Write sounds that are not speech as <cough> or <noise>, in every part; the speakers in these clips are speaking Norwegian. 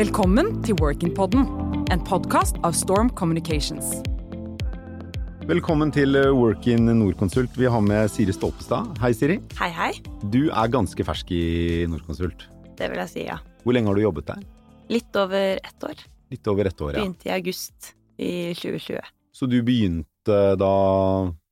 Velkommen til Workin-podden, en podkast av Storm Communications. Velkommen til eh, Workin Nordkonsult. Vi har med Siri Stolpestad. Hei, Siri. Hei, hei. Du er ganske fersk i Nordkonsult. Det vil jeg si, ja. Hvor lenge har du jobbet der? Litt over ett år. Litt over ett år, ja. Begynte i august i 2020. Så du begynte da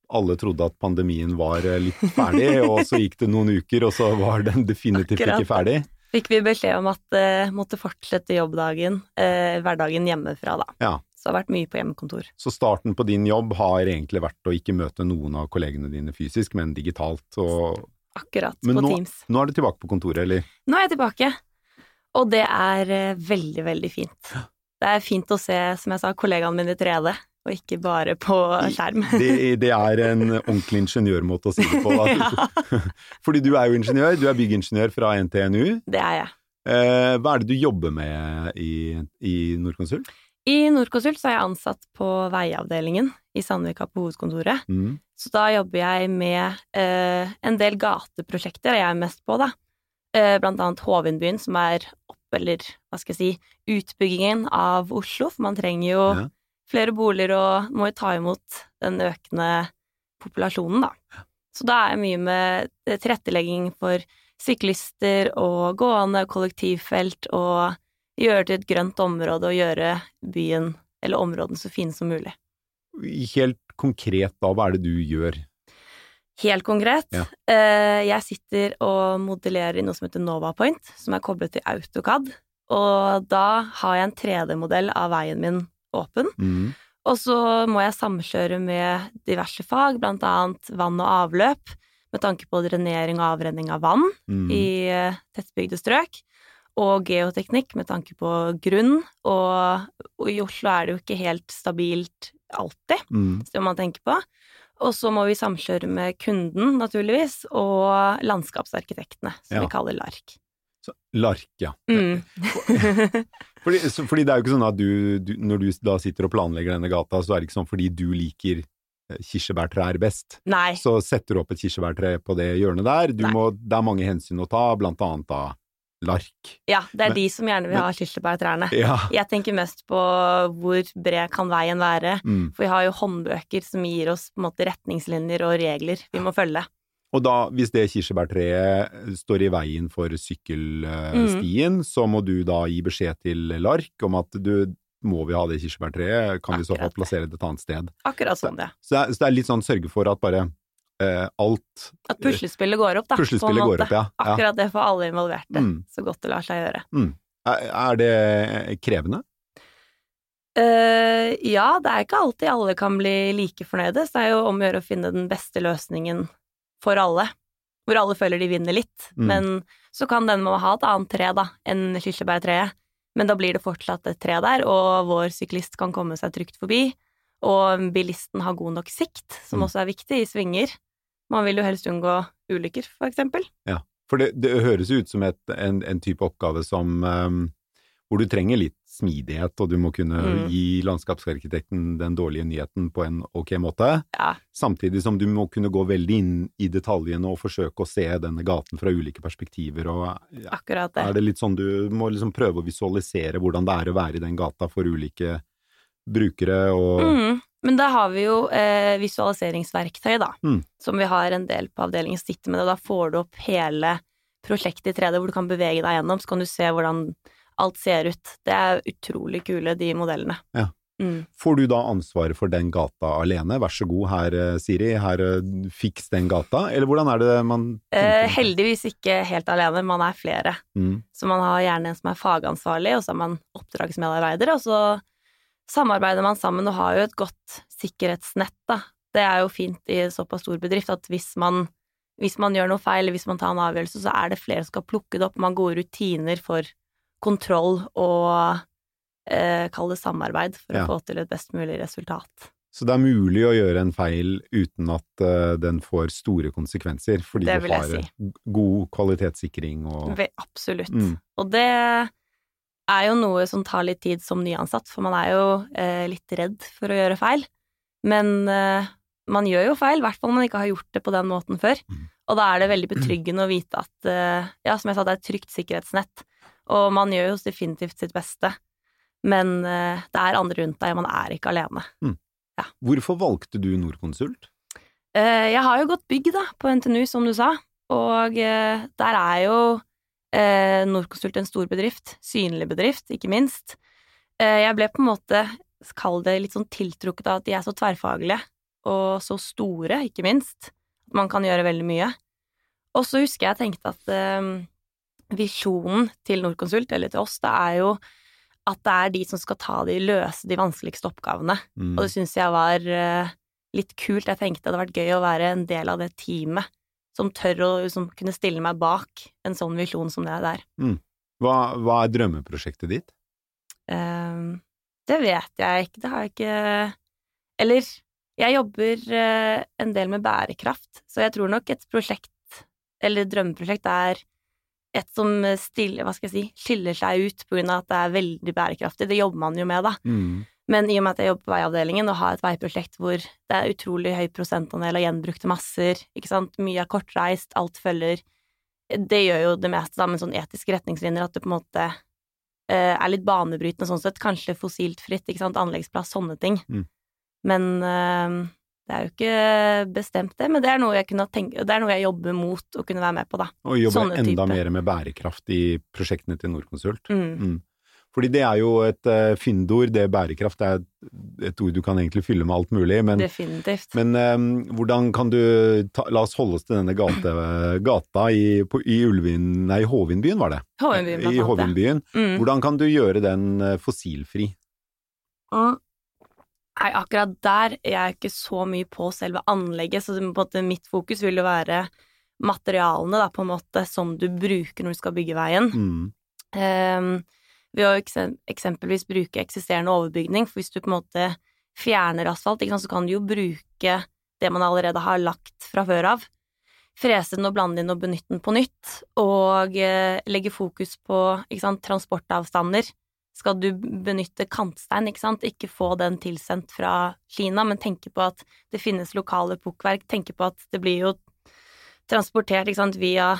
alle trodde at pandemien var eh, litt ferdig, <laughs> og så gikk det noen uker, og så var den definitivt Akkurat. ikke ferdig? Fikk vi beskjed om at uh, måtte fortsette jobbdagen, uh, hverdagen hjemmefra, da. Ja. Så det har vært mye på hjemmekontor. Så starten på din jobb har egentlig vært å ikke møte noen av kollegene dine fysisk, men digitalt. Og... Akkurat, Men på nå, Teams. nå er du tilbake på kontoret, eller? Nå er jeg tilbake, og det er uh, veldig, veldig fint. Det er fint å se, som jeg sa, kollegaene mine i 3D, og ikke bare på skjerm. Det, det er en ordentlig ingeniørmåte å si det på. <laughs> <laughs> Fordi du er jo ingeniør, du er byggingeniør fra NTNU. Det er jeg. Eh, hva er det du jobber med i, i Nordkonsult? I Nordkonsult så er jeg ansatt på veiavdelingen i Sandvika på hovedkontoret. Mm. Så da jobber jeg med eh, en del gateprosjekter, jeg er mest på, da. Eh, blant annet Hovindbyen, som er opp, eller hva skal jeg si, utbyggingen av Oslo, for man trenger jo Ja. Flere boliger og må jo ta imot den økende populasjonen, da. Så da er mye med eh, tilrettelegging for syklister og gående, kollektivfelt, og gjøre det til et grønt område og gjøre byen, eller områdene, så fine som mulig. Helt konkret da, hva er det du gjør? Helt konkret, Ja. eh, jeg sitter og modellerer i noe som heter NovaPoint, som er koblet til AutoCAD, og da har jeg en 3D-modell av veien min åpen, Mm. og så må jeg samkjøre med diverse fag, blant annet vann og avløp, med tanke på drenering og avrenning av vann Mm. i eh, tettbygde strøk, og geoteknikk med tanke på grunn, og, og i Oslo er det jo ikke helt stabilt alltid Mm. som man tenker på. Og så må vi samkjøre med kunden, naturligvis, og landskapsarkitektene, som Ja. vi kaller LARK. Så, Lark, ja. Mm. <laughs> Fordi, så, fordi det er jo ikke sånn at du, du, når du da sitter og planlegger denne gata, så er det ikke sånn fordi du liker eh, kirsebærtrær best, Nei. så setter du opp et kirsebærtre på det hjørnet der. Du må, det er mange hensyn å ta, blant annet da lark. Ja, det er Men- de som gjerne vil ha kirsebærtrærne. Ja. Jeg tenker mest på hvor bred kan veien være. Mm. For vi har jo håndbøker som gir oss på en måte retningslinjer og regler vi må følge. Og da, hvis det kirsebærtreet står i veien for sykkelstien, så må du da gi beskjed til Lark om at du, må vi ha det kirsebærtreet, kan vi så fall plassere det et annet sted. Akkurat sånn, ja. Så det så det er litt sånn sørge for at bare eh, alt At puslespillet går opp, da. Puslespillet går opp, ja. Akkurat det for alle involverte, Mm. så godt det lar seg gjøre. Er, er det krevende? Uh, ja, det er ikke alltid alle kan bli like fornøyde, så det er jo om å gjøre å finne den beste løsningen for alle. Hvor alle føler de vinner litt. Mm. Men så kan den må ha et annet tre, da, enn kirsebærtreet. Men da blir det fortsatt et tre der, og vår syklist kan komme seg trygt forbi. Og bilisten har god nok sikt, som Mm. også er viktig, i svinger. Man vil jo helst unngå ulykker, for eksempel. Ja, For det, det høres ut som et, en, en type oppgave som um, hvor du trenger litt smidighet, og du må kunne Mm. gi landskapsarkitekten den dårlige nyheten på en ok måte. Ja, Samtidig som du må kunne gå veldig inn i detaljene og forsøke å se denne gaten fra ulike perspektiver. Og ja, akkurat det. er det litt sånn du må liksom prøve å visualisere hvordan det er å være i den gata for ulike brukere og Mm. Men da har vi jo eh, visualiseringsverktøy, da, Mm. som vi har en del på avdelingen sitter med, og da får du opp hele prosjektet i 3D, hvor du kan bevege deg gjennom, så kan du se hvordan alt ser ut. Det er utrolig kule, de modellene. Ja. Mm. Får du da ansvaret for den gata alene? Vær så god, her eh, Siri, her eh, fiks den gata, eller hvordan er det man Eh, heldigvis ikke helt alene, man er flere. Mm. Så man har gjerne en som er fagansvarlig, og så er man oppdragsmedarbeider, og så samarbeider man sammen og har jo et godt sikkerhetsnett, da. Det er jo fint i såpass stor bedrift at hvis man, hvis man gjør noe feil, eller hvis man tar en avgjørelse, så er det flere som skal plukke det opp. Man har gode rutiner for kontroll og eh, kall det samarbeid, for Ja. å få til et best mulig resultat. Så det er mulig å gjøre en feil uten at uh, den får store konsekvenser, fordi Det du har si. god kvalitetssikring og Absolutt. Mm. Og det er jo noe som tar litt tid som nyansatt, for man er jo eh, litt redd for å gjøre feil. Men eh, man gjør jo feil, i hvert fall om man ikke har gjort det på den måten før. Mm. Og da er det veldig <clears throat> betryggende å vite at, eh, ja, som jeg sa, det er et trygt sikkerhetsnett. Og man gjør jo definitivt sitt beste, men eh, det er andre rundt deg, og man er ikke alene. Hvorfor valgte du Norconsult? Eh, Jeg har jo gått bygg, da, på NTNU, som du sa, og eh, der er jo Norconsult en stor bedrift. Synlig bedrift, ikke minst. Jeg ble på en måte, kall det litt sånn tiltrukket av at de er så tverrfaglige, og så store, ikke minst. At man kan gjøre veldig mye. Og så husker jeg tenkte at visjonen til Norconsult, eller til oss, det er jo at det er de som skal ta de løse de vanskeligste oppgavene. Mm. Og det syns jeg var eh, litt kult. Jeg tenkte det hadde vært gøy å være en del av det teamet som tør å som kunne stille meg bak en sånn visjon som det der. Hva, hva er drømmeprosjektet ditt? Um, det vet jeg ikke, det har jeg ikke Eller, jeg jobber eh, en del med bærekraft, så jeg tror nok et prosjekt, eller et drømmeprosjekt, er et som stiller, hva skal jeg si, skiller seg ut av at det er veldig bærekraftig. Det jobber man jo med, da. Mm. Men i og med at jeg jobber på veiavdelingen og har et veiprosjekt hvor det er utrolig høy prosentandel av gjenbrukte masser, ikke sant, mye er kortreist, alt følger Det gjør jo det meste, da, med sånn etiske retningslinjer, at det på en måte eh, er litt banebrytende sånn sett, kanskje fossilt fritt, ikke sant, anleggsplass, sånne ting. Mm. Men eh, det er jo ikke bestemt, det, men det er noe jeg kunne tenke Det er noe jeg jobber mot å kunne være med på, da. Og jobbe Sånne enda type. mer med bærekraft i prosjektene til Norconsult. Mm. Mm. Fordi det er jo et uh, fyndord, det bærekraft er et, ord du kan egentlig fylle med alt mulig, men, Definitivt. men um, hvordan kan du ta, La oss holde oss til denne gate, gata i, på, i Ulvin, nei, Håvinbyen, var det? Hovinbyen, blant I annet. ja. Håvinbyen. Mm. Hvordan kan du gjøre den eh, fossilfri? Mm. Nei, akkurat der er jeg ikke så mye på selve anlegget, så måte mitt fokus vil jo være materialene, da, på en måte, som du bruker når du skal bygge veien. Mm. Um, ved å eksem eksempelvis bruke eksisterende overbygning, for hvis du på en måte fjerner asfalt, sant, så kan du jo bruke det man allerede har lagt fra før av. Frese den og blande inn og benytte den på nytt, og eh, legge fokus på sant, transportavstander. Skal du benytte kantstein, ikke sant, ikke få den tilsendt fra Kina, men tenke på at det finnes lokale pukkverk, tenke på at det blir jo transportert ikke sant, via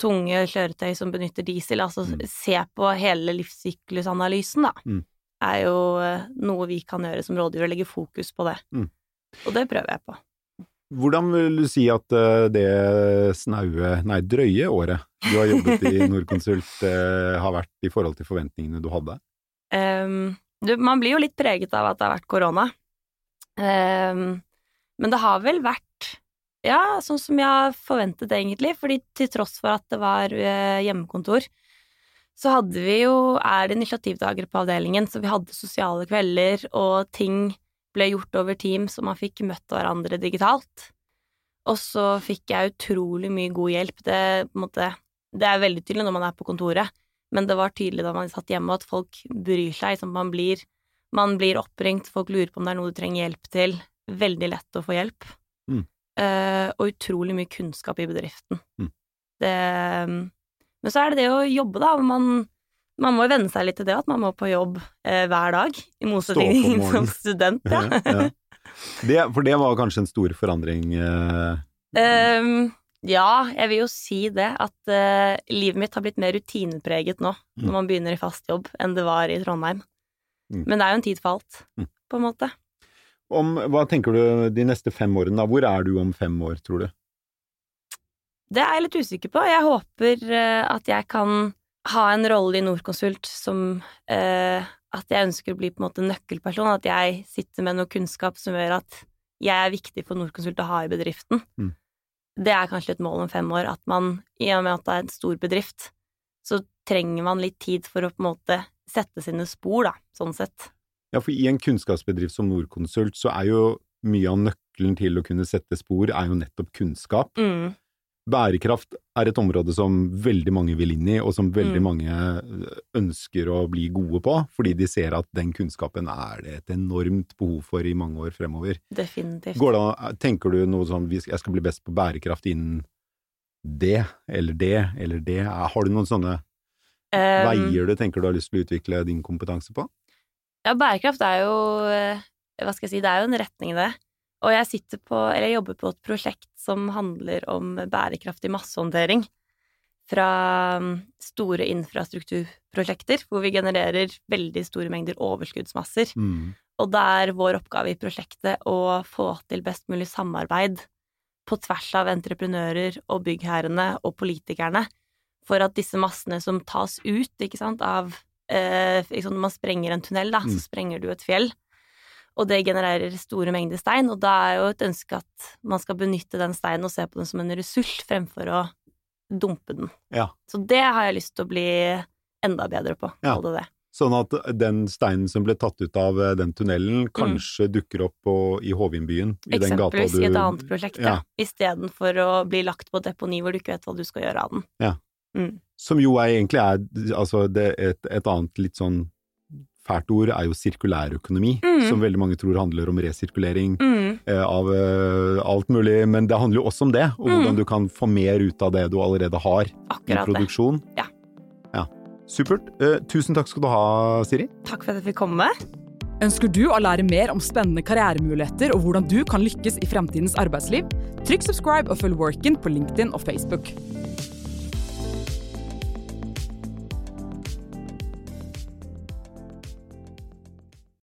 tunge kjøretøy som benytter diesel, altså Mm. se på hele livssyklusanalysen, da, Mm. er jo eh, noe vi kan gjøre som rådgiver, legge fokus på det. Mm. Og det prøver jeg på. Hvordan vil du si at eh, det snaue, nei, drøye året du har jobbet i <laughs> Norconsult eh, har vært i forhold til forventningene du hadde? Ehm, du, man blir jo litt preget av at det har vært korona. Um, men det har vel vært ja, sånn som jeg forventet egentlig, fordi til tross for at det var uh, hjemmekontor, så hadde vi jo, er det initiativdager på avdelingen, så vi hadde sosiale kvelder, og ting ble gjort over team, så man fikk møtt hverandre digitalt. Og så fikk jeg utrolig mye god hjelp. Det, måte, det er veldig tydelig når man er på kontoret, men det var tydelig da man satt hjemme at folk bryr seg. Som man, blir, man blir oppringt, folk lurer på om det er noe du trenger hjelp til. Veldig lett å få hjelp. Mm. Uh, og utrolig mye kunnskap i bedriften. Mm. Det, men så er det det å jobbe, da. Man, man må jo venne seg litt til det, at man må på jobb eh, hver dag. I motsetning <laughs> som student, ja. ja. Det, for det var kanskje en stor forandring eh, Ehm, <laughs> ja, jeg vil jo si det, at uh, livet mitt har blitt mer rutinepreget nå, Mm. når man begynner i fast jobb, enn det var i Trondheim. Mm. Men det er jo en tid for alt, Mm. på en måte. om, Hva tenker du de neste fem årene? da? Hvor er du om fem år, tror du? Det er jeg litt usikker på. Jeg håper uh, at jeg kan ha en rolle i Norconsult som uh, At jeg ønsker å bli på en måte nøkkelperson, at jeg sitter med noe kunnskap som gjør at jeg er viktig for Norconsult å ha i bedriften. Det er kanskje et mål om fem år, at man, i og med at det er en stor bedrift, så trenger man litt tid for å på en måte sette sine spor, da, sånn sett. Ja, for i en kunnskapsbedrift som Norconsult, så er jo mye av nøkkelen til å kunne sette spor, er jo nettopp kunnskap. Mm. Bærekraft er et område som veldig mange vil inn i, og som veldig Mm. mange ønsker å bli gode på, fordi de ser at den kunnskapen er det et enormt behov for i mange år fremover. Definitivt. Går det tenker du noe sånn jeg skal bli best på bærekraft innen det, eller det, eller det? Har du noen sånne Um, veier du tenker du har lyst til å utvikle din kompetanse på? Ja, bærekraft er jo eh, Hva skal jeg si, det er jo en retning, det. Og jeg sitter på, eller jeg jobber på et prosjekt som handler om bærekraftig massehåndtering. fra mm, store infrastrukturprosjekter, hvor vi genererer veldig store mengder overskuddsmasser. Mm. Og det er vår oppgave i prosjektet å få til best mulig samarbeid på tvers av entreprenører og byggherrene og politikerne, for at disse massene som tas ut, ikke sant, av eh, ikke sant, Når man sprenger en tunnel, da, Mm. så sprenger du et fjell. Og det genererer store mengder stein, og da er jo et ønske at man skal benytte den steinen og se på den som en ressurs fremfor å dumpe den. Ja. Så det har jeg lyst til å bli enda bedre på. Ja. Det det. Sånn at den steinen som ble tatt ut av eh, den tunnelen, kanskje dukker opp på, i Hovinbyen? I Eksempelvis du i et annet prosjekt, ja. Ja. Istedenfor å bli lagt på deponi hvor du ikke vet hva du skal gjøre av den. Ja. Mm. Som jo er, egentlig er altså det, et, et annet litt sånn fælt ord er jo sirkulærøkonomi, Mm. som veldig mange tror handler om resirkulering Mm. eh, av eh, alt mulig, men det handler jo også om det, og Mm. hvordan du kan få mer ut av det du allerede har i produksjon. det. Ja. ja. Supert. Eh, tusen takk skal du ha, Siri. Takk for at jeg fikk komme. Ønsker du å lære mer om spennende karrieremuligheter og hvordan du kan lykkes i fremtidens arbeidsliv? Trykk subscribe og følg Workin på LinkedIn og Facebook.